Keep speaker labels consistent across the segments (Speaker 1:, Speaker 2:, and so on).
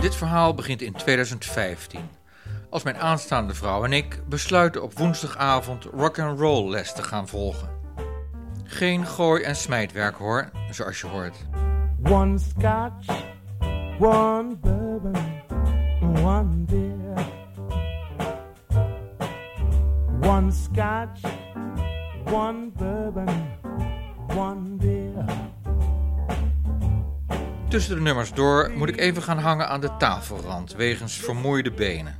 Speaker 1: Dit verhaal begint in 2015. Als mijn aanstaande vrouw en ik besluiten op woensdagavond rock and roll les te gaan volgen. Geen gooi- en smijtwerk hoor, zoals je hoort.
Speaker 2: One scotch, one bourbon, one beer. One scotch, one
Speaker 1: Tussen de nummers door moet ik even gaan hangen aan de tafelrand wegens vermoeide benen.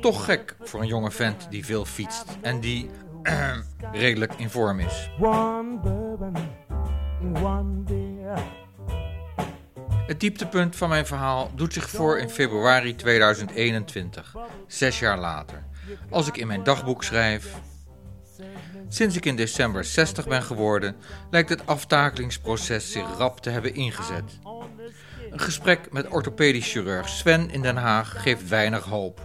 Speaker 1: Toch gek voor een jonge vent die veel fietst en die redelijk in vorm is. Het dieptepunt van mijn verhaal doet zich voor in februari 2021, zes jaar later, als ik in mijn dagboek schrijf. Sinds ik in december 60 ben geworden, lijkt het aftakelingsproces zich rap te hebben ingezet. Een gesprek met orthopedisch chirurg Sven in Den Haag geeft weinig hoop.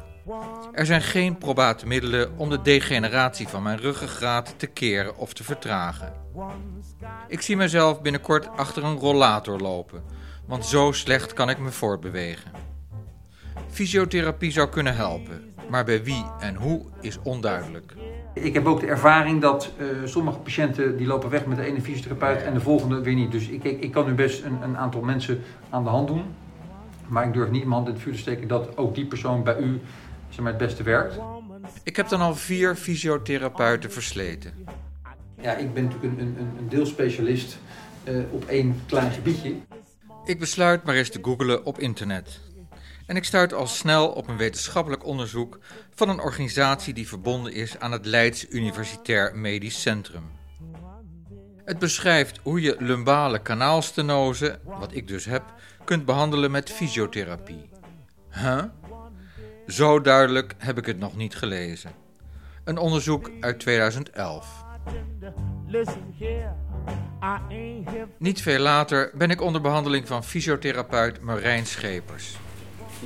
Speaker 1: Er zijn geen probate middelen om de degeneratie van mijn ruggengraat te keren of te vertragen. Ik zie mezelf binnenkort achter een rollator lopen, want zo slecht kan ik me voortbewegen. Fysiotherapie zou kunnen helpen, maar bij wie en hoe is onduidelijk.
Speaker 3: Ik heb ook de ervaring dat eh, sommige patiënten die lopen weg met de ene fysiotherapeut en de volgende weer niet. Dus ik, ik, ik kan nu best een, een aantal mensen aan de hand doen. Maar ik durf niet mijn hand in het vuur te steken dat ook die persoon bij u zeg maar, het beste werkt.
Speaker 1: Ik heb dan al vier fysiotherapeuten versleten.
Speaker 3: Ja, ik ben natuurlijk een, een, een deelspecialist eh, op één klein gebiedje.
Speaker 1: Ik besluit maar eens te googlen op internet. En ik stuit al snel op een wetenschappelijk onderzoek van een organisatie die verbonden is aan het Leids Universitair Medisch Centrum. Het beschrijft hoe je lumbale kanaalstenose, wat ik dus heb, kunt behandelen met fysiotherapie. Huh? Zo duidelijk heb ik het nog niet gelezen. Een onderzoek uit 2011.
Speaker 2: Listen here, I ain't here
Speaker 1: Niet veel later ben ik onder behandeling van fysiotherapeut Marijn Schepers.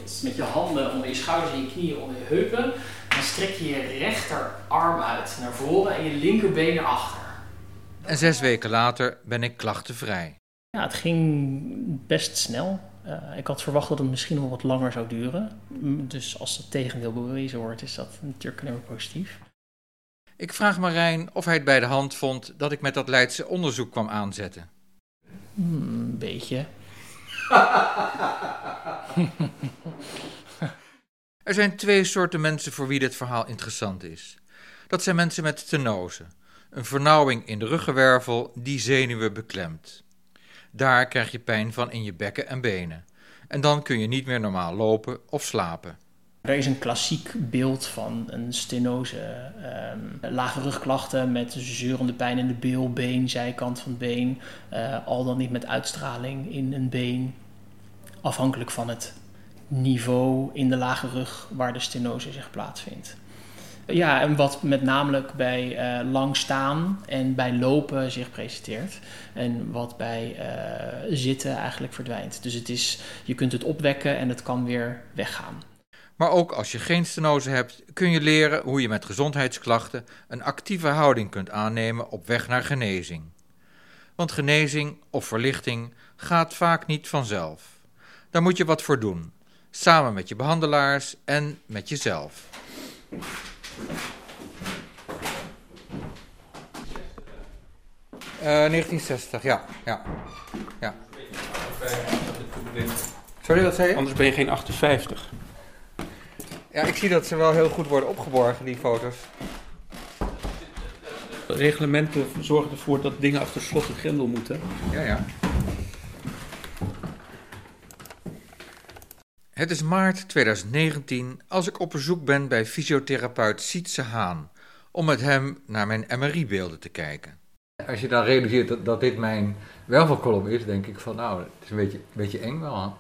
Speaker 4: Dus met je handen onder je schouders en je knieën onder je heupen. Dan strek je je rechterarm uit naar voren en je linkerbeen naar achter.
Speaker 1: En zes weken later ben ik klachtenvrij.
Speaker 4: Ja, het ging best snel. Eh, ik had verwacht dat het misschien nog wat langer zou duren. Mm, Dus als het tegendeel bewezen wordt, is dat natuurlijk alleen maar positief.
Speaker 1: Ik vraag Marijn of hij het bij de hand vond dat ik met dat Leidse onderzoek kwam aanzetten.
Speaker 4: Hmm, Een beetje.
Speaker 1: Er zijn twee soorten mensen voor wie dit verhaal interessant is. Dat zijn mensen met stenose, een vernauwing in de ruggenwervel die zenuwen beklemt. Daar krijg je pijn van in je bekken en benen. En dan kun je niet meer normaal lopen of slapen.
Speaker 4: Er is een klassiek beeld van een stenose, ehm, lage rugklachten met zeurende pijn in de bil, been, zijkant van het been, eh, al dan niet met uitstraling in een been, afhankelijk van het niveau in de lage rug waar de stenose zich plaatsvindt. Ja, en wat met name bij eh, lang staan en bij lopen zich presenteert. En wat bij eh, zitten eigenlijk verdwijnt. Dus het is, je kunt het opwekken en het kan weer weggaan.
Speaker 1: Maar ook als je geen stenose hebt, kun je leren hoe je met gezondheidsklachten een actieve houding kunt aannemen op weg naar genezing. Want genezing of verlichting gaat vaak niet vanzelf. Daar moet je wat voor doen, samen met je behandelaars en met jezelf. Eh 1960, ja, ja, ja. Sorry, wat zei je?
Speaker 5: Anders ben je geen 58.
Speaker 1: Ja, ik zie dat ze wel heel goed worden opgeborgen, die foto's.
Speaker 5: Reglementen zorgen ervoor dat dingen achter slot en grendel moeten.
Speaker 1: Ja, ja. Het is maart 2019 als ik op bezoek ben bij fysiotherapeut Sietse Haan om met hem naar mijn MRI-beelden te kijken. Als je dan realiseert dat, dat dit mijn wervelkolom is, denk ik van nou, het is een beetje, een beetje eng wel.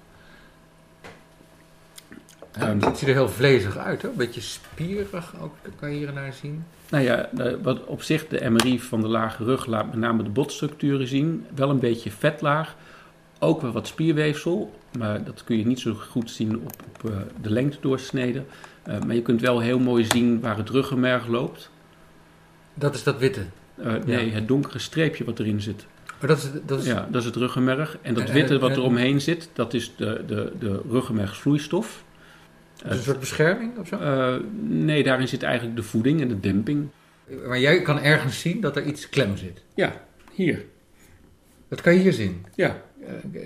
Speaker 1: Ja, het ziet er heel vlezig uit, hè? een beetje spierig ook, kan je hier en daar zien.
Speaker 5: Nou ja, eh, wat op zich de MRI van de lage rug laat met name de botstructuren zien. Wel een beetje vetlaag. Ook wel wat spierweefsel. Maar dat kun je niet zo goed zien op, op eh, de lengte doorsneden. Eh, maar je kunt wel heel mooi zien waar het ruggenmerg loopt.
Speaker 1: Dat is dat witte.
Speaker 5: Eh, nee, het donkere streepje wat erin zit.
Speaker 3: Maar dat is, dat is,
Speaker 5: Ja, dat is het ruggenmerg. En dat witte wat er omheen zit, dat is de, de, de ruggenmergsvloeistof.
Speaker 3: dat is een soort bescherming of zo?
Speaker 5: Nee, daarin zit eigenlijk de voeding en de demping.
Speaker 3: Maar jij kan ergens zien dat er iets klem zit.
Speaker 5: Ja, hier.
Speaker 3: Dat kan je hier zien.
Speaker 5: Ja,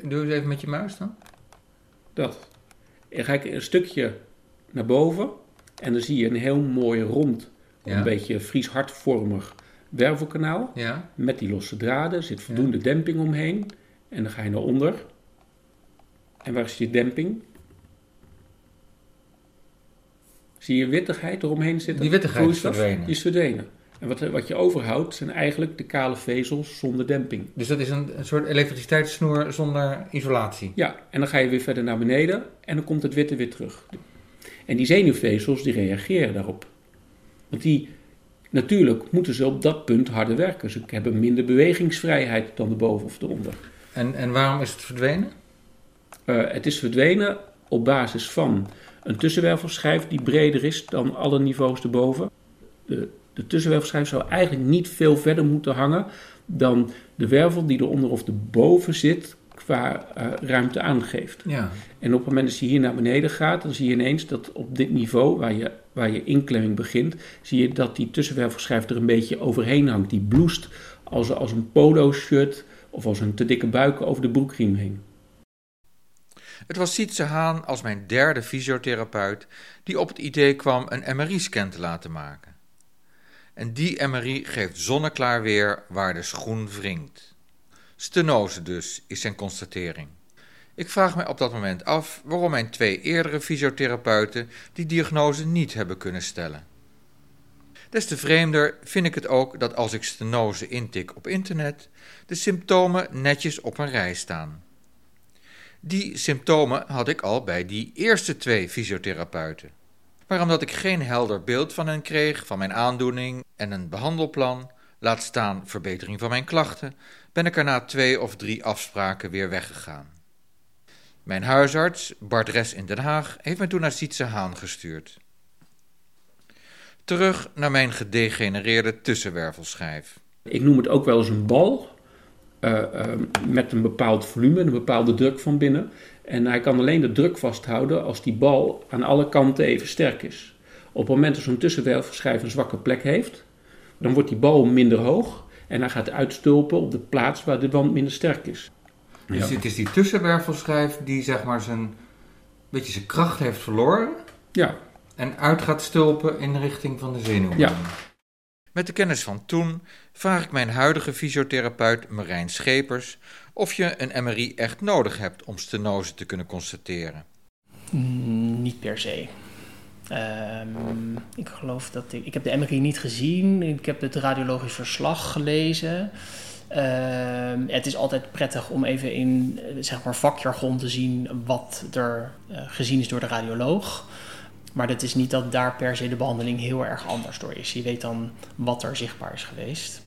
Speaker 3: Doe eens even met je muis dan.
Speaker 5: dat. En ga ik een stukje naar boven en dan zie je een heel mooi rond,
Speaker 3: Ja.
Speaker 5: een beetje Fries hartvormig wervelkanaal.
Speaker 3: Ja.
Speaker 5: Met die losse draden, er zit voldoende demping omheen. En dan ga je naar onder. En waar is die demping? Zie je wittigheid eromheen zitten?
Speaker 3: Die wittigheid is verdwenen.
Speaker 5: Die is verdwenen. En wat, wat je overhoudt zijn eigenlijk de kale vezels zonder demping.
Speaker 3: Dus dat is een, een soort elektriciteitssnoer zonder isolatie.
Speaker 5: Ja, en dan ga je weer verder naar beneden en dan komt het witte weer terug. En die zenuwvezels die reageren daarop. Want die, natuurlijk moeten ze op dat punt harder werken. Ze hebben minder bewegingsvrijheid dan de boven of de onder.
Speaker 3: En, en waarom is het verdwenen?
Speaker 5: Eh, het is verdwenen op basis van een tussenwervelschijf die breder is dan alle niveaus erboven. De, de tussenwervelschijf zou eigenlijk niet veel verder moeten hangen dan de wervel die eronder of erboven zit qua eh, ruimte aangeeft.
Speaker 3: Ja.
Speaker 5: En op het moment dat je hier naar beneden gaat, dan zie je ineens dat op dit niveau waar je, waar je inklemming begint, zie je dat die tussenwervelschijf er een beetje overheen hangt. Die bloest als, als een polo shirt of als een te dikke buik over de broekriem heen.
Speaker 1: Het was Sietse Haan als mijn derde fysiotherapeut die op het idee kwam een MRI-scan te laten maken. En die MRI geeft zonneklaar weer waar de schoen wringt. Stenose dus, is zijn constatering. Ik vraag mij op dat moment af waarom mijn twee eerdere fysiotherapeuten die diagnose niet hebben kunnen stellen. Des te vreemder vind ik het ook dat als ik stenose intik op internet, de symptomen netjes op een rij staan. Die symptomen had ik al bij die eerste twee fysiotherapeuten. Maar omdat ik geen helder beeld van hen kreeg, van mijn aandoening en een behandelplan, laat staan verbetering van mijn klachten, ben ik er na twee of drie afspraken weer weggegaan. Mijn huisarts, Bart Res in Den Haag, heeft mij toen naar Sietse Haan gestuurd. Terug naar mijn gedegenereerde tussenwervelschijf.
Speaker 5: Ik noem het ook wel eens een bal. eh, eh, met een bepaald volume, een bepaalde druk van binnen. En hij kan alleen de druk vasthouden als die bal aan alle kanten even sterk is. Op het moment dat zo'n tussenwervelschijf een zwakke plek heeft, dan wordt die bal minder hoog en hij gaat uitstulpen op de plaats waar de wand minder sterk is.
Speaker 3: Dus het is die tussenwervelschijf die zeg maar zijn, beetje zijn kracht heeft verloren
Speaker 5: Ja,
Speaker 3: en uit gaat stulpen in de richting van de zenuwen.
Speaker 5: Ja.
Speaker 1: Met de kennis van toen vraag ik mijn huidige fysiotherapeut Marijn Schepers of je een MRI echt nodig hebt om stenose te kunnen constateren.
Speaker 4: Mm, Niet per se. Ehm, ik geloof dat ik. Ik heb de MRI niet gezien. Ik heb het radiologisch verslag gelezen. Ehm, het is altijd prettig om even in eh, zeg maar vakjargon te zien wat er eh, gezien is door de radioloog. Maar dat is niet dat daar per se de behandeling heel erg anders door is. Je weet dan wat er zichtbaar is geweest.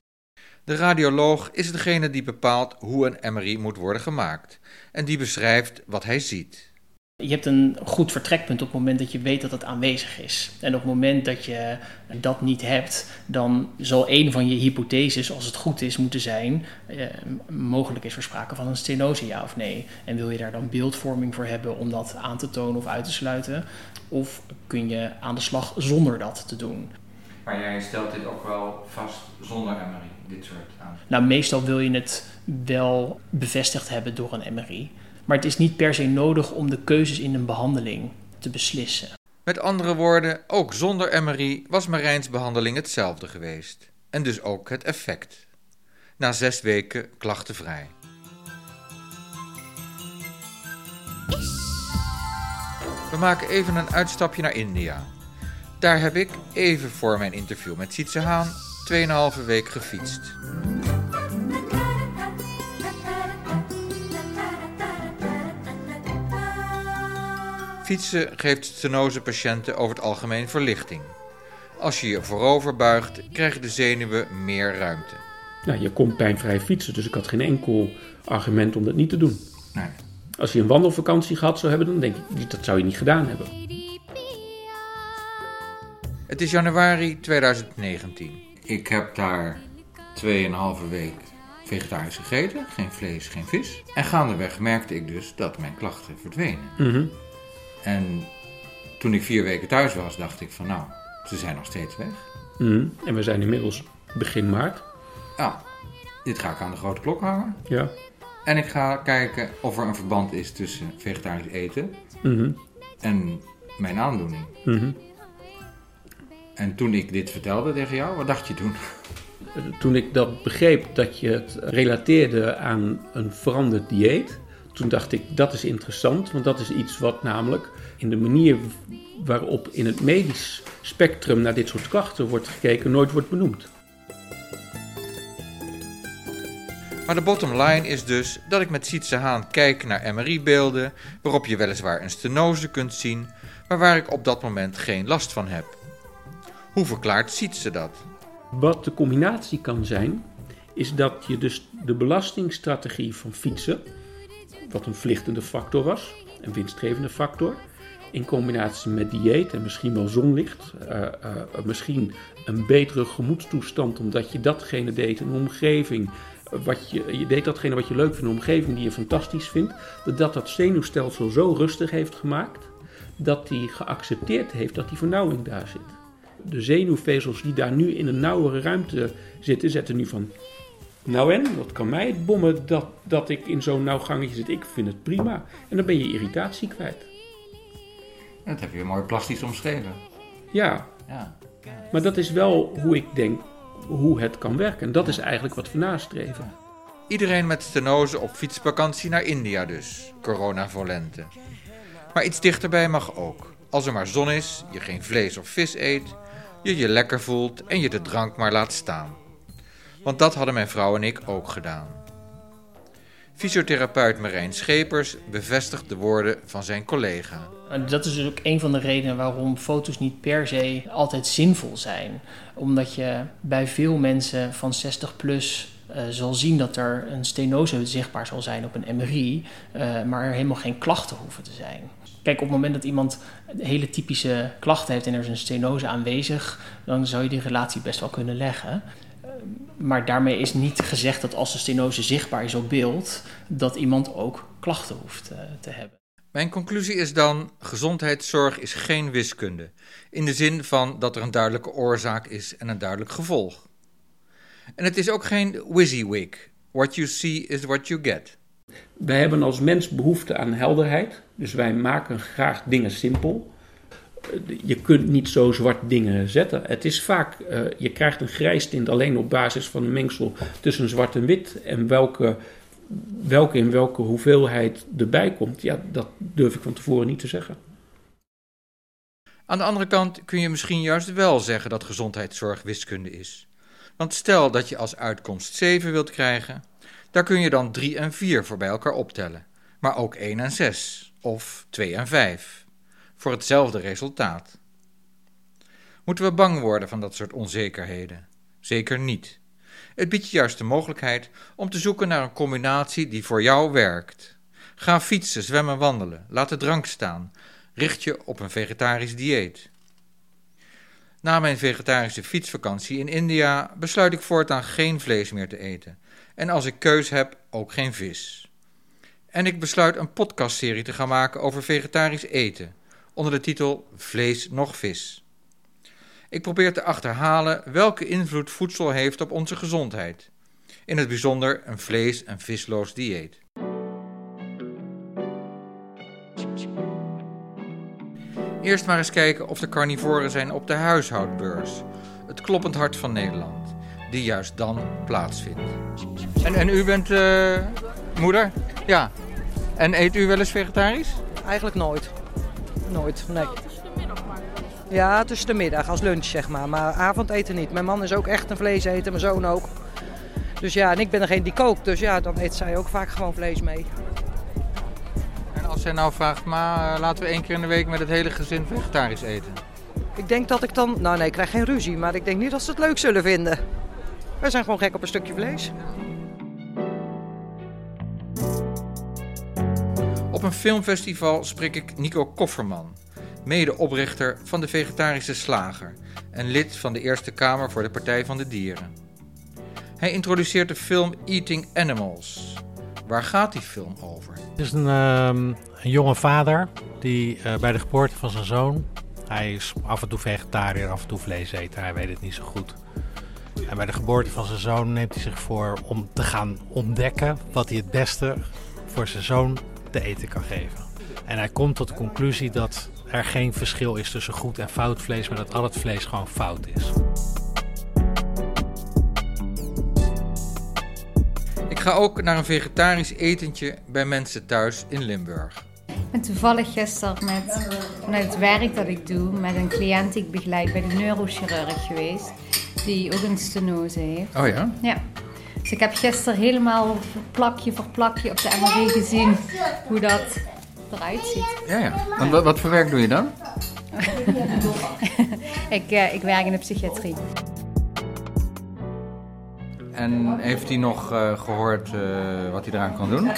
Speaker 1: De radioloog is degene die bepaalt hoe een MRI moet worden gemaakt en die beschrijft wat hij ziet.
Speaker 4: Je hebt een goed vertrekpunt op het moment dat je weet dat het aanwezig is. En op het moment dat je dat niet hebt, dan zal een van je hypotheses, als het goed is, moeten zijn: eh, mogelijk is er sprake van een stenose, ja of nee. En wil je daar dan beeldvorming voor hebben om dat aan te tonen of uit te sluiten? Of kun je aan de slag zonder dat te doen?
Speaker 1: Maar jij stelt dit ook wel vast zonder MRI, dit soort aan.
Speaker 4: Nou, meestal wil je het wel bevestigd hebben door een MRI. Maar het is niet per se nodig om de keuzes in een behandeling te beslissen.
Speaker 1: Met andere woorden, ook zonder MRI was Marijns behandeling hetzelfde geweest. En dus ook het effect. Na zes weken klachtenvrij. We maken even een uitstapje naar India. Daar heb ik, even voor mijn interview met Sietse Haan, 2,5 week gefietst. Fietsen geeft stenose-patiënten over het algemeen verlichting. Als je je voorover buigt, krijgen de zenuwen meer ruimte.
Speaker 5: nou, je kon pijnvrij fietsen, dus ik had geen enkel argument om dat niet te doen.
Speaker 3: Nee.
Speaker 5: Als je een wandelvakantie gehad zou hebben, dan denk ik, dat zou je niet gedaan hebben.
Speaker 1: Het is januari 2019.
Speaker 3: Ik heb daar 2,5 week
Speaker 1: vegetarisch gegeten, geen vlees, geen vis. En gaandeweg merkte ik dus dat mijn klachten verdwenen.
Speaker 5: Mhm.
Speaker 1: En toen ik vier weken thuis was, dacht ik van nou, ze zijn nog steeds weg.
Speaker 5: Mhm. En we zijn inmiddels begin maart.
Speaker 1: Nou, dit ga ik aan de grote klok hangen.
Speaker 5: Ja.
Speaker 1: En ik ga kijken of er een verband is tussen vegetarisch eten
Speaker 5: Mhm.
Speaker 1: en mijn aandoening.
Speaker 5: Mhm.
Speaker 1: En toen ik dit vertelde tegen jou, wat dacht je toen?
Speaker 5: Toen ik dat begreep dat je het relateerde aan een veranderd dieet, toen dacht ik dat is interessant, want dat is iets wat namelijk in de manier waarop in het medisch spectrum naar dit soort klachten wordt gekeken nooit wordt benoemd.
Speaker 1: Maar de bottom line is dus dat ik met Sietse Haan kijk naar MRI-beelden waarop je weliswaar een stenose kunt zien, maar waar ik op dat moment geen last van heb. Hoe verklaart Sietse dat?
Speaker 5: Wat de combinatie kan zijn, is dat je dus de belastingstrategie van fietsen, wat een verlichtende factor was, een winstgevende factor, in combinatie met dieet en misschien wel zonlicht, eh, eh, misschien een betere gemoedstoestand omdat je datgene deed in een omgeving, eh, wat je, je deed datgene wat je leuk vindt, een omgeving die je fantastisch vindt, dat dat, dat zenuwstelsel zo rustig heeft gemaakt dat hij geaccepteerd heeft dat die vernauwing daar zit de zenuwvezels die daar nu in een nauwere ruimte zitten, zetten nu van. Nou en, wat kan mij het bommen dat, dat ik in zo'n nauw gangetje zit? Ik vind het prima. En dan ben je irritatie kwijt.
Speaker 1: Dat heb je mooi plastisch omschreven.
Speaker 5: Ja,
Speaker 1: Ja.
Speaker 5: maar dat is wel hoe ik denk hoe het kan werken. En dat is eigenlijk wat we nastreven.
Speaker 1: Iedereen met stenose op fietsvakantie naar India dus, corona volente. Maar iets dichterbij mag ook. Als er maar zon is, je geen vlees of vis eet, je je lekker voelt en je de drank maar laat staan. Want dat hadden mijn vrouw en ik ook gedaan. Fysiotherapeut Marijn Schepers bevestigt de woorden van zijn collega.
Speaker 4: Dat is dus ook een van de redenen waarom foto's niet per se altijd zinvol zijn. Omdat je bij veel mensen van 60 plus eh, zal zien dat er een stenose zichtbaar zal zijn op een MRI, eh, maar er helemaal geen klachten hoeven te zijn. Kijk, op het moment dat iemand hele typische klachten heeft en er is een stenose aanwezig, dan zou je die relatie best wel kunnen leggen. Maar daarmee is niet gezegd dat als de stenose zichtbaar is op beeld, dat iemand ook klachten hoeft eh, te hebben.
Speaker 1: Mijn conclusie is dan: gezondheidszorg is geen wiskunde. In de zin van dat er een duidelijke oorzaak is en een duidelijk gevolg. En het is ook geen WYSIWYG. What you see is what you get.
Speaker 5: Wij hebben als mens behoefte aan helderheid. Dus wij maken graag dingen simpel. Je kunt niet zo zwart dingen zetten. Het is vaak, eh, je krijgt een grijs tint alleen op basis van een mengsel tussen zwart en wit. En welke, welke in welke hoeveelheid erbij komt, ja, dat durf ik van tevoren niet te zeggen.
Speaker 1: Aan de andere kant kun je misschien juist wel zeggen dat gezondheidszorg wiskunde is. Want stel dat je als uitkomst 7 wilt krijgen, daar kun je dan 3 en 4 voor bij elkaar optellen. Maar ook 1 en 6 of 2 en 5 voor hetzelfde resultaat. Moeten we bang worden van dat soort onzekerheden? Zeker niet. Het biedt je juist de mogelijkheid om te zoeken naar een combinatie die voor jou werkt. Ga fietsen, zwemmen, wandelen, laat de drank staan, richt je op een vegetarisch dieet. Na mijn vegetarische fietsvakantie in India besluit ik voortaan geen vlees meer te eten. En als ik keus heb, ook geen vis. En ik besluit een podcastserie te gaan maken over vegetarisch eten, onder de titel Vlees nog vis. Ik probeer te achterhalen welke invloed voedsel heeft op onze gezondheid. In het bijzonder een vlees- en visloos dieet. Eerst maar eens kijken of er carnivoren zijn op de huishoudbeurs. Het kloppend hart van Nederland, die juist dan plaatsvindt. En, en u bent eh, moeder? Ja. En eet u wel eens vegetarisch?
Speaker 6: Eigenlijk nooit. Nooit, nee. Ja, tussen de middag als lunch zeg maar, maar avondeten niet. Mijn man is ook echt een vleeseter, mijn zoon ook. Dus ja, en ik ben degene die kookt, dus ja, dan eet zij ook vaak gewoon vlees mee.
Speaker 1: En als zij nou vraagt, ma, eh, laten we één keer in de week met het hele gezin vegetarisch eten.
Speaker 6: Ik denk dat ik dan, nou nee, ik krijg geen ruzie, maar ik denk niet dat ze het leuk zullen vinden. Wij zijn gewoon gek op een stukje vlees.
Speaker 1: Op een filmfestival spreek ik Nico Kofferman, medeoprichter van de Vegetarische Slager en lid van de Eerste Kamer voor de Partij van de Dieren. Hij introduceert de film Eating Animals. Waar gaat die film over?
Speaker 7: Het is een, ehm, een jonge vader die eh, bij de geboorte van zijn zoon. Hij is af en toe vegetariër, af en toe vleeseter. Hij weet het niet zo goed. En bij de geboorte van zijn zoon neemt hij zich voor om te gaan ontdekken wat hij het beste voor zijn zoon te eten kan geven. En hij komt tot de conclusie dat er geen verschil is tussen goed en fout vlees, maar dat al het vlees gewoon fout is.
Speaker 1: Ik ga ook naar een vegetarisch etentje bij mensen thuis in Limburg.
Speaker 8: Ik ben toevallig gisteren met, vanuit het werk dat ik doe met een cliënt die ik begeleid bij de neurochirurg geweest. Die ook een stenose heeft.
Speaker 1: Oh ja?
Speaker 8: Ja. Dus ik heb gisteren helemaal plakje voor plakje op de MRI gezien hoe dat eruit ziet.
Speaker 1: Ja, ja. Wat, wat voor werk doe je dan?
Speaker 8: Ik, eh, ik werk in de psychiatrie.
Speaker 1: En heeft hij nog eh, gehoord eh, wat hij eraan kan doen?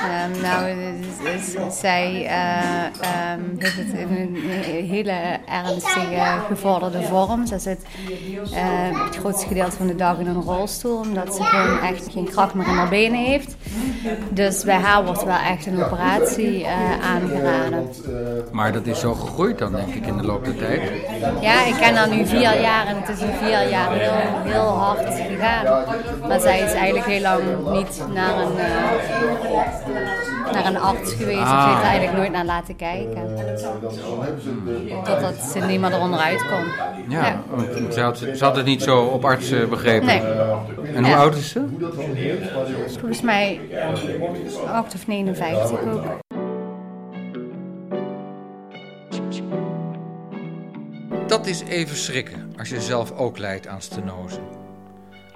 Speaker 8: Ehm, nou, zij ehm, heeft het in een hele ernstige gevorderde vorm. Ze zit eh, het grootste gedeelte van de dag in een rolstoel, omdat ze gewoon echt geen kracht meer in haar benen heeft. Dus bij haar wordt wel echt een operatie eh, aangeraden.
Speaker 1: Maar dat is zo gegroeid dan, denk ik, in de loop der tijd.
Speaker 8: Ja, ik ken haar nu vier jaar en het is in vier jaar heel, heel hard gegaan. Maar zij is eigenlijk heel lang niet naar een, eh, naar een arts geweest. Ze heeft er eigenlijk nooit naar laten kijken. Totdat ze niet meer eronder uit kon.
Speaker 1: Ja,
Speaker 8: Ja.
Speaker 1: want ze had, ze had het niet zo op arts eh, begrepen.
Speaker 8: Nee,
Speaker 1: En hoe
Speaker 8: Ja.
Speaker 1: oud is ze?
Speaker 8: volgens mij 8 of 59 ook.
Speaker 1: Dat is even schrikken als je zelf ook lijdt aan stenose.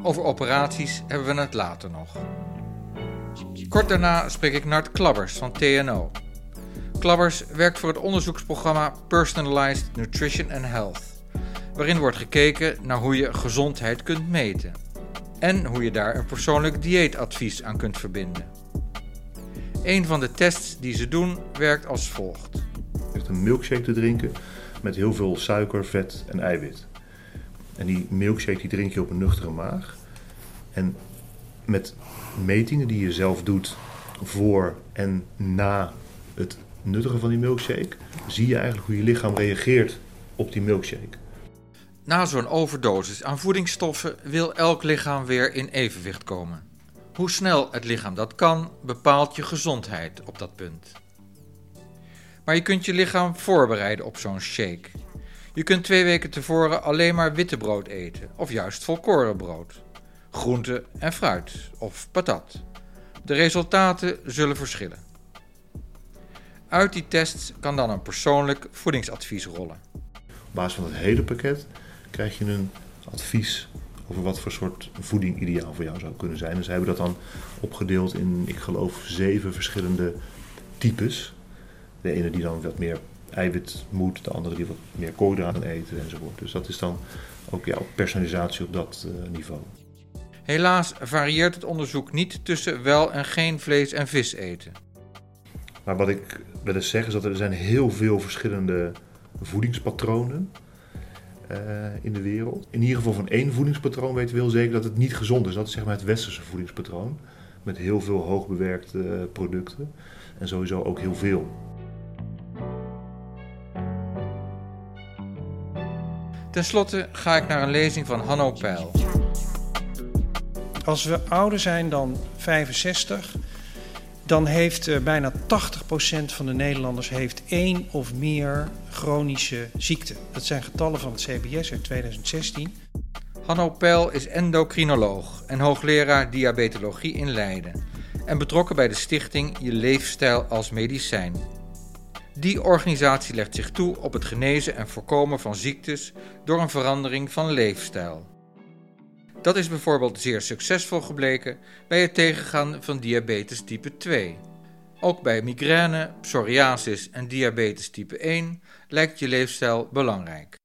Speaker 1: Over operaties hebben we het later nog. Kort daarna spreek ik Nart Klabbers van TNO. Klabbers werkt voor het onderzoeksprogramma Personalized Nutrition and Health, waarin wordt gekeken naar hoe je gezondheid kunt meten en hoe je daar een persoonlijk dieetadvies aan kunt verbinden. Een van de tests die ze doen werkt als volgt.
Speaker 9: echt een milkshake te drinken met heel veel suiker, vet en eiwit. En die milkshake die drink je op een nuchtere maag. En met metingen die je zelf doet voor en na het nuttigen van die milkshake, zie je eigenlijk hoe je lichaam reageert op die milkshake.
Speaker 1: Na zo'n overdosis aan voedingsstoffen wil elk lichaam weer in evenwicht komen. Hoe snel het lichaam dat kan, bepaalt je gezondheid op dat punt. Maar je kunt je lichaam voorbereiden op zo'n shake. Je kunt twee weken tevoren alleen maar wittebrood eten, of juist volkorenbrood. Groente en fruit, of patat. De resultaten zullen verschillen. Uit die tests kan dan een persoonlijk voedingsadvies rollen.
Speaker 9: Op basis van het hele pakket krijg je een advies over wat voor soort voeding ideaal voor jou zou kunnen zijn. En ze hebben dat dan opgedeeld in, ik geloof, zeven verschillende types. De ene die dan wat meer eiwit moet, de andere die wat meer koolhydraten eten enzovoort. Dus dat is dan ook ja, personalisatie op dat eh, niveau.
Speaker 1: Helaas varieert het onderzoek niet tussen wel en geen vlees en vis eten.
Speaker 9: Maar wat ik wil eens zeggen is dat er zijn heel veel verschillende voedingspatronen eh, in de wereld. In ieder geval van één voedingspatroon weten we heel zeker dat het niet gezond is. Dat is zeg maar het westerse voedingspatroon. Met heel veel hoogbewerkte eh, producten. En sowieso ook heel veel.
Speaker 1: Ten slotte ga ik naar een lezing van Hanno Peil.
Speaker 10: Als we ouder zijn dan 65, dan heeft eh, bijna 80% van de Nederlanders heeft één of meer chronische ziekten. Dat zijn getallen van het CBS uit 2016.
Speaker 1: Hanno Peil is endocrinoloog en hoogleraar diabetologie in Leiden en betrokken bij de stichting Je Leefstijl als Medicijn. Die organisatie legt zich toe op het genezen en voorkomen van ziektes door een verandering van leefstijl. Dat is bijvoorbeeld zeer succesvol gebleken bij het tegengaan van diabetes type 2. Ook bij migraine, psoriasis en diabetes type 1 lijkt je leefstijl belangrijk.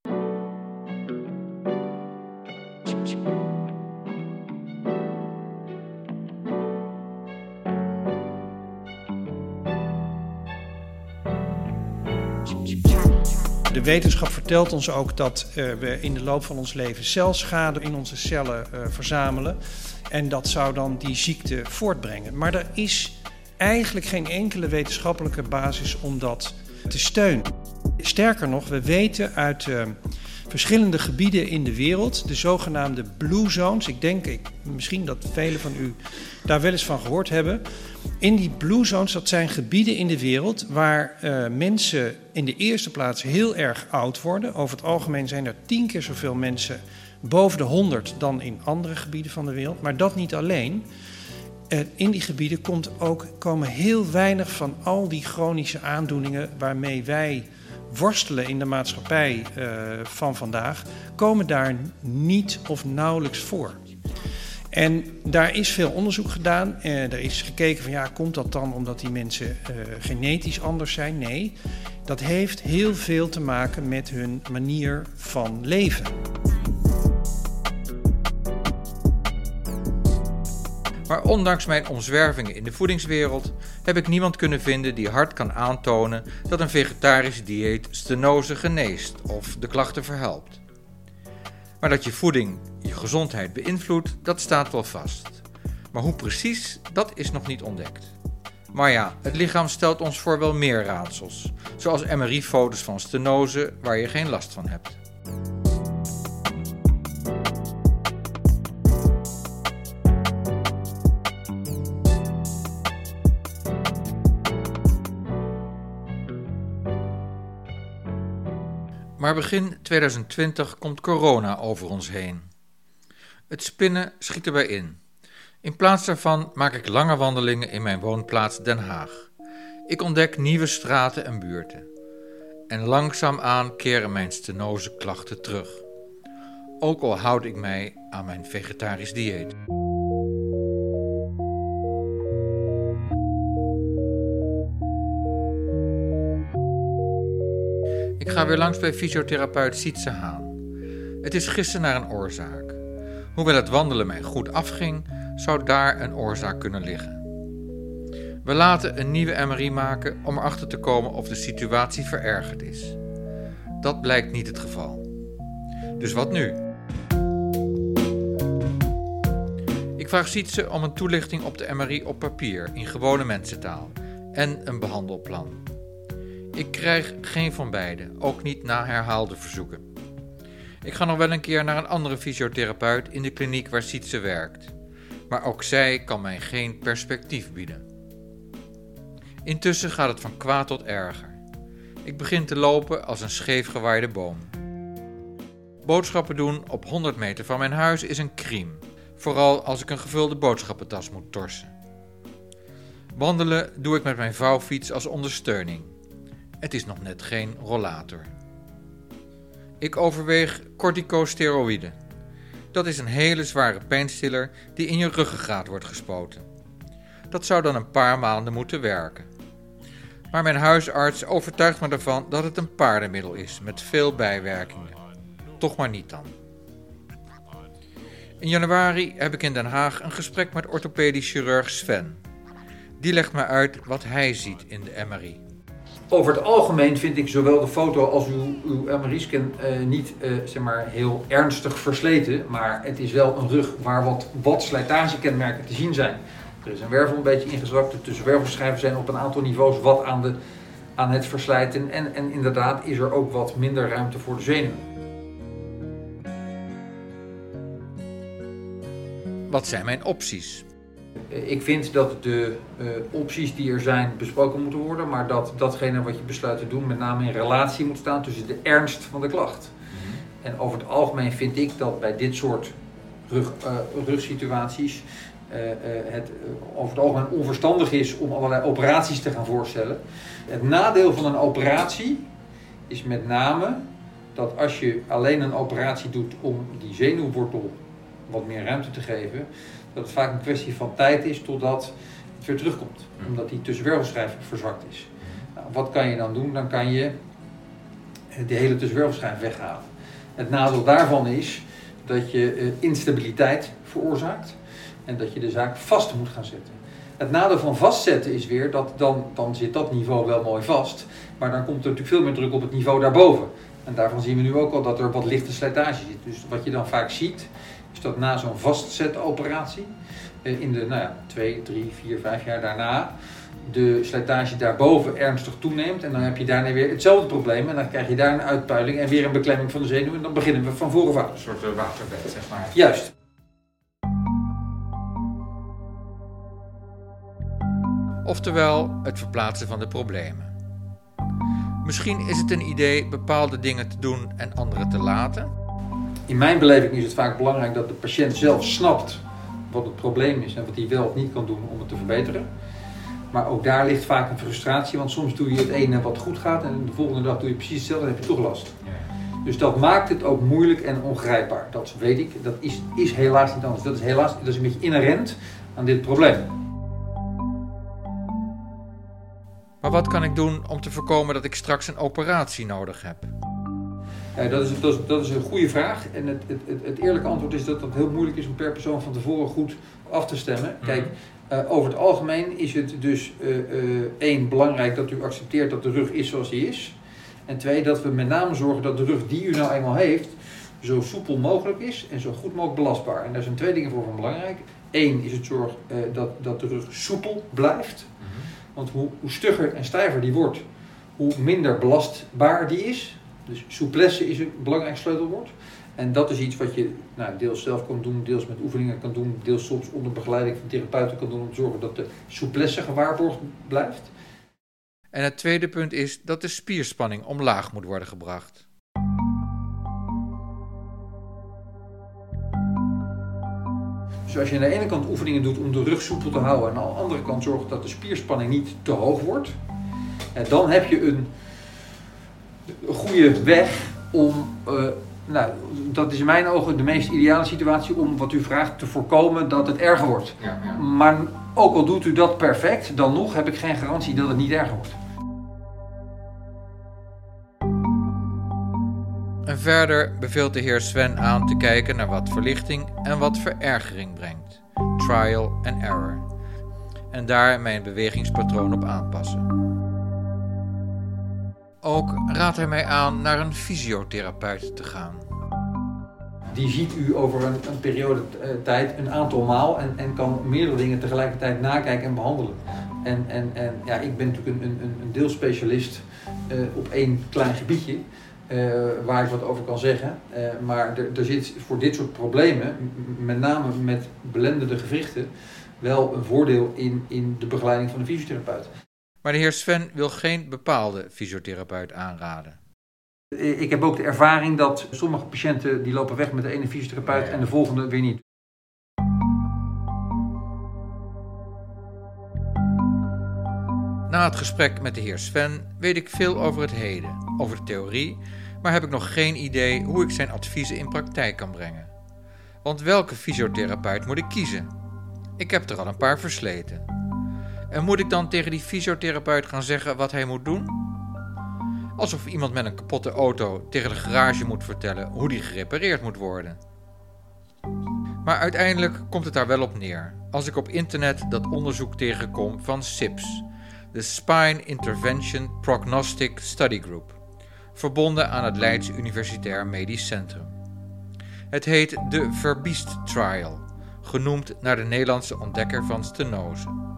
Speaker 10: Wetenschap vertelt ons ook dat uh, we in de loop van ons leven celschade in onze cellen uh, verzamelen. En dat zou dan die ziekte voortbrengen. Maar er is eigenlijk geen enkele wetenschappelijke basis om dat te steunen. Sterker nog, we weten uit uh, verschillende gebieden in de wereld, de zogenaamde blue zones. Ik denk ik, misschien dat velen van u daar wel eens van gehoord hebben. In die blue zones, dat zijn gebieden in de wereld waar uh, mensen in de eerste plaats heel erg oud worden. Over het algemeen zijn er tien keer zoveel mensen boven de 100 dan in andere gebieden van de wereld. Maar dat niet alleen. Uh, in die gebieden komt ook, komen heel weinig van al die chronische aandoeningen waarmee wij worstelen in de maatschappij uh, van vandaag, komen daar niet of nauwelijks voor. En daar is veel onderzoek gedaan. Uh, er is gekeken van ja, komt dat dan omdat die mensen uh, genetisch anders zijn? Nee, dat heeft heel veel te maken met hun manier van leven.
Speaker 1: Maar ondanks mijn omzwervingen in de voedingswereld heb ik niemand kunnen vinden die hard kan aantonen dat een vegetarisch dieet stenose geneest of de klachten verhelpt. Maar dat je voeding je gezondheid beïnvloedt, dat staat wel vast. Maar hoe precies, dat is nog niet ontdekt. Maar ja, het lichaam stelt ons voor wel meer raadsels, zoals MRI-foto's van stenose waar je geen last van hebt. Maar begin 2020 komt corona over ons heen. Het spinnen schiet erbij in. In plaats daarvan maak ik lange wandelingen in mijn woonplaats Den Haag. Ik ontdek nieuwe straten en buurten. En langzaamaan keren mijn stenose klachten terug. Ook al houd ik mij aan mijn vegetarisch dieet. Ik ga weer langs bij fysiotherapeut Sietse Haan. Het is gisteren naar een oorzaak. Hoewel het wandelen mij goed afging, zou daar een oorzaak kunnen liggen. We laten een nieuwe MRI maken om erachter te komen of de situatie verergerd is. Dat blijkt niet het geval. Dus wat nu? Ik vraag Sietse om een toelichting op de MRI op papier in gewone mensentaal en een behandelplan. Ik krijg geen van beide, ook niet na herhaalde verzoeken. Ik ga nog wel een keer naar een andere fysiotherapeut in de kliniek waar Sietse werkt. Maar ook zij kan mij geen perspectief bieden. Intussen gaat het van kwaad tot erger. Ik begin te lopen als een scheefgewaaide boom. Boodschappen doen op 100 meter van mijn huis is een crime, vooral als ik een gevulde boodschappentas moet torsen. Wandelen doe ik met mijn vouwfiets als ondersteuning. Het is nog net geen rollator. Ik overweeg corticosteroïden. Dat is een hele zware pijnstiller die in je ruggengraat wordt gespoten. Dat zou dan een paar maanden moeten werken. Maar mijn huisarts overtuigt me ervan dat het een paardenmiddel is met veel bijwerkingen. Toch maar niet dan. In januari heb ik in Den Haag een gesprek met orthopedisch chirurg Sven. Die legt me uit wat hij ziet in de MRI.
Speaker 3: Over het algemeen vind ik zowel de foto als uw, uw uh, niet uh, zeg maar heel ernstig versleten. Maar het is wel een rug waar wat, wat slijtagekenmerken te zien zijn. Er is een wervel een beetje ingezakt. De tussenwervelschijven zijn op een aantal niveaus wat aan, de, aan het verslijten. En, en inderdaad is er ook wat minder ruimte voor de zenuwen.
Speaker 1: Wat zijn mijn opties?
Speaker 3: Ik vind dat de uh, opties die er zijn besproken moeten worden, maar dat datgene wat je besluit te doen met name in relatie moet staan tussen de ernst van de klacht. Mm -hmm. En over het algemeen vind ik dat bij dit soort rug, uh, rugsituaties uh, het over het algemeen onverstandig is om allerlei operaties te gaan voorstellen. Het nadeel van een operatie is met name dat als je alleen een operatie doet om die zenuwwortel wat meer ruimte te geven, dat het vaak een kwestie van tijd is totdat het weer terugkomt. Omdat die tussenwervelschijf verzwakt is. Nou, wat kan je dan doen? Dan kan je de hele tussenwervelschijf weghalen. Het nadeel daarvan is dat je instabiliteit veroorzaakt en dat je de zaak vast moet gaan zetten. Het nadeel van vastzetten is weer dat dan, dan zit dat niveau wel mooi vast, maar dan komt er natuurlijk veel meer druk op het niveau daarboven. En daarvan zien we nu ook al dat er wat lichte slijtage zit. Dus wat je dan vaak ziet, is dat na zo'n vastzetoperatie, eh, in de nou ja, twee, drie, vier, vijf jaar daarna, de slijtage daarboven ernstig toeneemt. En dan heb je daarna weer hetzelfde probleem. En dan krijg je daar een uitpuiling en weer een beklemming van de zenuw. En dan beginnen we van voren af.
Speaker 1: Een soort eh, waterbed, zeg maar.
Speaker 3: Juist.
Speaker 1: Oftewel het verplaatsen van de problemen. Misschien is het een idee bepaalde dingen te doen en andere te laten.
Speaker 3: In mijn beleving is het vaak belangrijk dat de patiënt zelf snapt wat het probleem is en wat hij wel of niet kan doen om het te verbeteren. Maar ook daar ligt vaak een frustratie, want soms doe je het ene wat goed gaat en de volgende dag doe je precies hetzelfde en heb je toch last. Dus dat maakt het ook moeilijk en ongrijpbaar. Dat weet ik. Dat is, is helaas niet anders. Dat is helaas dat is een beetje inherent aan dit probleem.
Speaker 1: Maar wat kan ik doen om te voorkomen dat ik straks een operatie nodig heb?
Speaker 3: Ja, dat, is, dat, is, dat is een goede vraag. En het, het, het, het eerlijke antwoord is dat het heel moeilijk is om per persoon van tevoren goed af te stemmen. Kijk, uh, over het algemeen is het dus uh, één belangrijk dat u accepteert dat de rug is zoals die is. En twee, dat we met name zorgen dat de rug die u nou eenmaal heeft, zo soepel mogelijk is en zo goed mogelijk belastbaar. En daar zijn twee dingen voor van belangrijk. Eén is het zorg dat, dat de rug soepel blijft. Want hoe, hoe stugger en stijver die wordt, hoe minder belastbaar die is. Dus souplesse is een belangrijk sleutelwoord. En dat is iets wat je nou, deels zelf kan doen, deels met oefeningen kan doen, deels soms onder begeleiding van therapeuten kan doen om te zorgen dat de souplesse gewaarborgd blijft.
Speaker 1: En het tweede punt is dat de spierspanning omlaag moet worden gebracht.
Speaker 3: Dus als je aan de ene kant oefeningen doet om de rug soepel te houden en aan de andere kant zorgt dat de spierspanning niet te hoog wordt, dan heb je een goede weg om, uh, nou, dat is in mijn ogen de meest ideale situatie om wat u vraagt te voorkomen dat het erger wordt.
Speaker 1: Ja, ja.
Speaker 3: Maar ook al doet u dat perfect, dan nog heb ik geen garantie dat het niet erger wordt.
Speaker 1: En verder beveelt de heer Sven aan te kijken naar wat verlichting en wat verergering brengt. Trial and error. En daar mijn bewegingspatroon op aanpassen. Ook raadt hij mij aan naar een fysiotherapeut te gaan.
Speaker 3: Die ziet u over een, een periode uh, tijd een aantal maal en, en kan meerdere dingen tegelijkertijd nakijken en behandelen. En, en, en ja, ik ben natuurlijk een, een, een deelspecialist uh, op één klein gebiedje. Uh, waar ik wat over kan zeggen. Maar er, er zit voor dit soort problemen, met name met belendende gewrichten, wel een voordeel in, in de begeleiding van de fysiotherapeut.
Speaker 1: Maar de heer Sven wil geen bepaalde fysiotherapeut aanraden.
Speaker 3: Ik heb ook de ervaring dat sommige patiënten die lopen weg met de ene fysiotherapeut en de volgende weer niet.
Speaker 1: Na het gesprek met de heer Sven weet ik veel over het heden, over de theorie, maar heb ik nog geen idee hoe ik zijn adviezen in praktijk kan brengen. Want welke fysiotherapeut moet ik kiezen? Ik heb er al een paar versleten. En moet ik dan tegen die fysiotherapeut gaan zeggen wat hij moet doen? Alsof iemand met een kapotte auto tegen de garage moet vertellen hoe die gerepareerd moet worden. Maar uiteindelijk komt het daar wel op neer, als ik op internet dat onderzoek tegenkom van SIPS, de Spine Intervention Prognostic Study Group, verbonden aan het Leids Universitair Medisch Centrum. Het heet de Verbiest Trial, genoemd naar de Nederlandse ontdekker van stenose.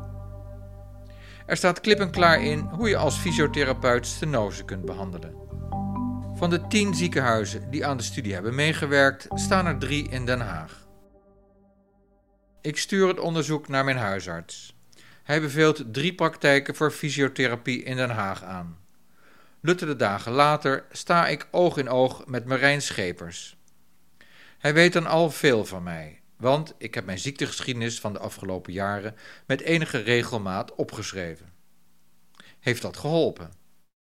Speaker 1: Er staat klip en klaar in hoe je als fysiotherapeut stenose kunt behandelen. Van de tien ziekenhuizen die aan de studie hebben meegewerkt, staan er drie in Den Haag. Ik stuur het onderzoek naar mijn huisarts. Hij beveelt drie praktijken voor fysiotherapie in Den Haag aan. Luttele dagen later sta ik oog in oog met Marijn Schepers. Hij weet dan al veel van mij, want ik heb mijn ziektegeschiedenis van de afgelopen jaren met enige regelmaat opgeschreven. Heeft dat geholpen?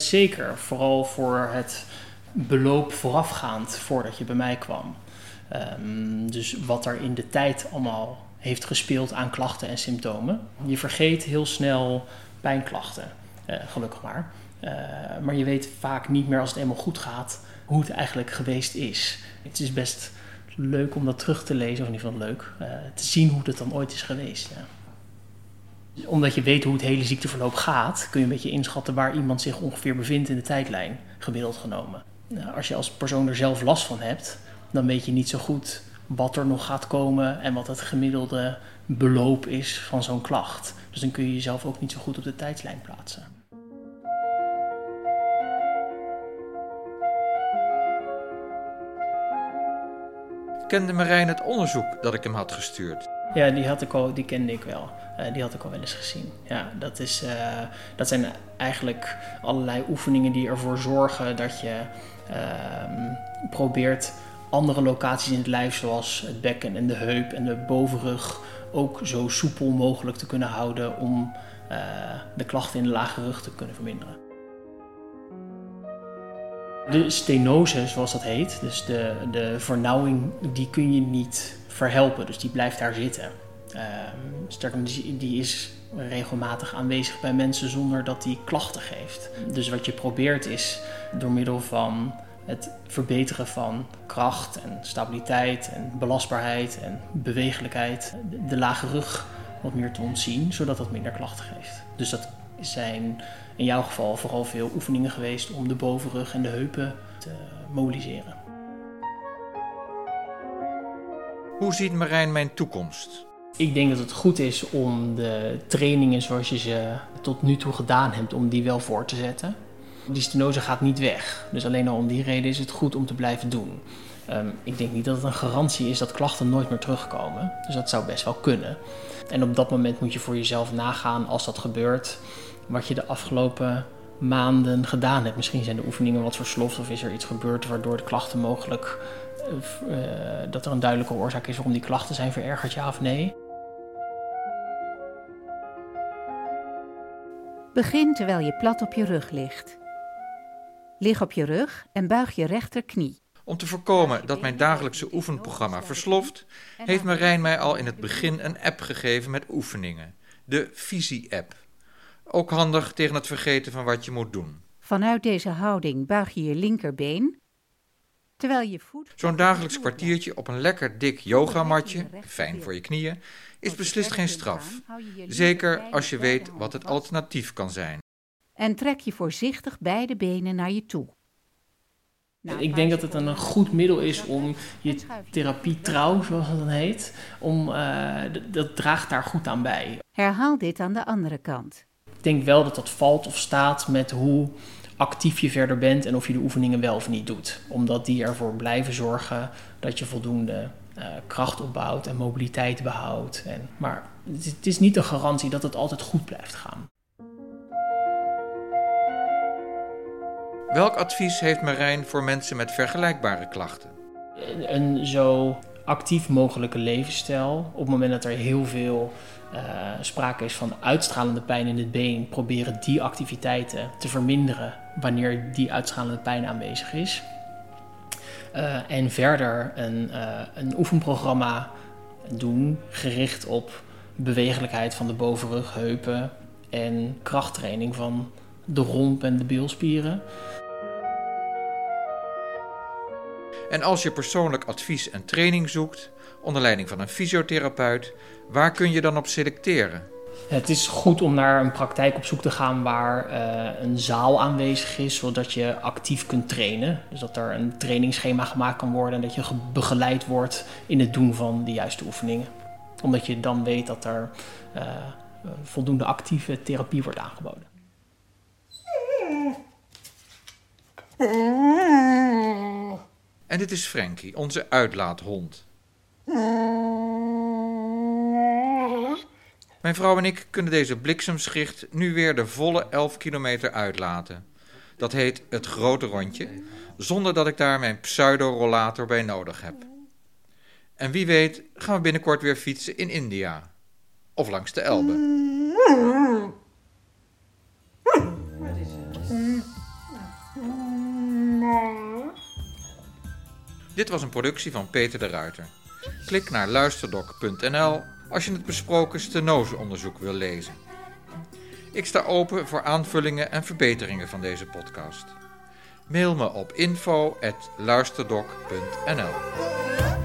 Speaker 4: Zeker, vooral voor het beloop voorafgaand voordat je bij mij kwam. Um, dus wat er in de tijd allemaal heeft gespeeld aan klachten en symptomen. Je vergeet heel snel pijnklachten, uh, gelukkig maar. Uh, maar je weet vaak niet meer als het eenmaal goed gaat hoe het eigenlijk geweest is. Het is best leuk om dat terug te lezen, of in ieder geval leuk, uh, te zien hoe het dan ooit is geweest. Ja. Omdat je weet hoe het hele ziekteverloop gaat, kun je een beetje inschatten waar iemand zich ongeveer bevindt in de tijdlijn, gemiddeld genomen. nou, als je als persoon er zelf last van hebt, dan weet je niet zo goed wat er nog gaat komen en wat het gemiddelde beloop is van zo'n klacht. Dus dan kun je jezelf ook niet zo goed op de tijdslijn plaatsen.
Speaker 1: Kende Marijn het onderzoek dat ik hem had gestuurd?
Speaker 4: Ja, die, had ik al, die kende ik wel. Uh, die had ik al wel eens gezien. Ja, dat, is, uh, dat zijn eigenlijk allerlei oefeningen die ervoor zorgen dat je uh, probeert andere locaties in het lijf, zoals het bekken en de heup en de bovenrug, ook zo soepel mogelijk te kunnen houden om uh, de klachten in de lage rug te kunnen verminderen. De stenose, zoals dat heet, dus de, de vernauwing, die kun je niet verhelpen. Dus die blijft daar zitten. Uh, sterker, die, die is regelmatig aanwezig bij mensen zonder dat die klachten geeft. Dus wat je probeert is door middel van het verbeteren van kracht en stabiliteit en belastbaarheid en bewegelijkheid de, de lage rug wat meer te ontzien, zodat dat minder klachten geeft. Dus dat zijn in jouw geval vooral veel oefeningen geweest om de bovenrug en de heupen te mobiliseren.
Speaker 1: Hoe ziet Marijn mijn toekomst?
Speaker 4: Ik denk dat het goed is om de trainingen zoals je ze tot nu toe gedaan hebt, om die wel voor te zetten. Die stenose gaat niet weg. Dus alleen al om die reden is het goed om te blijven doen. Um, ik denk niet dat het een garantie is dat klachten nooit meer terugkomen. Dus dat zou best wel kunnen. En op dat moment moet je voor jezelf nagaan als dat gebeurt, wat je de afgelopen maanden gedaan hebt. Misschien zijn de oefeningen wat versloft of is er iets gebeurd waardoor de klachten mogelijk uh, dat er een duidelijke oorzaak is waarom die klachten zijn verergerd, ja of nee.
Speaker 11: Begin terwijl je plat op je rug ligt. Lig op je rug en buig je rechterknie.
Speaker 1: Om te voorkomen dat mijn dagelijkse oefenprogramma versloft, heeft Marijn mij al in het begin een app gegeven met oefeningen. De Visie-app. Ook handig tegen het vergeten van wat je moet doen.
Speaker 11: Vanuit deze houding buig je je linkerbeen. Terwijl je voet.
Speaker 1: Zo'n dagelijks kwartiertje op een lekker dik yogamatje, fijn voor je knieën, is beslist geen straf. Zeker als je weet wat het alternatief kan zijn.
Speaker 11: En trek je voorzichtig beide benen naar je toe.
Speaker 4: Nou, ik denk dat het een goed middel is om je therapie trouw, zoals het dan heet, om, uh, dat draagt daar goed aan bij.
Speaker 11: Herhaal dit aan de andere kant.
Speaker 4: Ik denk wel dat dat valt of staat met hoe actief je verder bent en of je de oefeningen wel of niet doet. Omdat die ervoor blijven zorgen dat je voldoende uh, kracht opbouwt en mobiliteit behoudt. En, maar het is niet een garantie dat het altijd goed blijft gaan.
Speaker 1: Welk advies heeft Marijn voor mensen met vergelijkbare klachten?
Speaker 4: Een zo actief mogelijke levensstijl. Op het moment dat er heel veel uh, sprake is van uitstralende pijn in het been, proberen die activiteiten te verminderen wanneer die uitstralende pijn aanwezig is. Uh, en verder een, uh, een oefenprogramma doen gericht op bewegelijkheid van de bovenrug, heupen en krachttraining van de romp en de bilspieren.
Speaker 1: En als je persoonlijk advies en training zoekt, onder leiding van een fysiotherapeut, waar kun je dan op selecteren?
Speaker 4: Het is goed om naar een praktijk op zoek te gaan waar uh, een zaal aanwezig is, zodat je actief kunt trainen. Dus dat er een trainingsschema gemaakt kan worden en dat je begeleid wordt in het doen van de juiste oefeningen. Omdat je dan weet dat er uh, voldoende actieve therapie wordt aangeboden.
Speaker 1: En dit is Frankie, onze uitlaathond. Mijn vrouw en ik kunnen deze bliksemschicht nu weer de volle 11 kilometer uitlaten. Dat heet het grote rondje, zonder dat ik daar mijn pseudo-rollator bij nodig heb. En wie weet gaan we binnenkort weer fietsen in India. Of langs de Elbe. Dit was een productie van Peter de Ruiter. Klik naar luisterdoc.nl als je het besproken stenoseonderzoek wil lezen. Ik sta open voor aanvullingen en verbeteringen van deze podcast. Mail me op info.luisterdoc.nl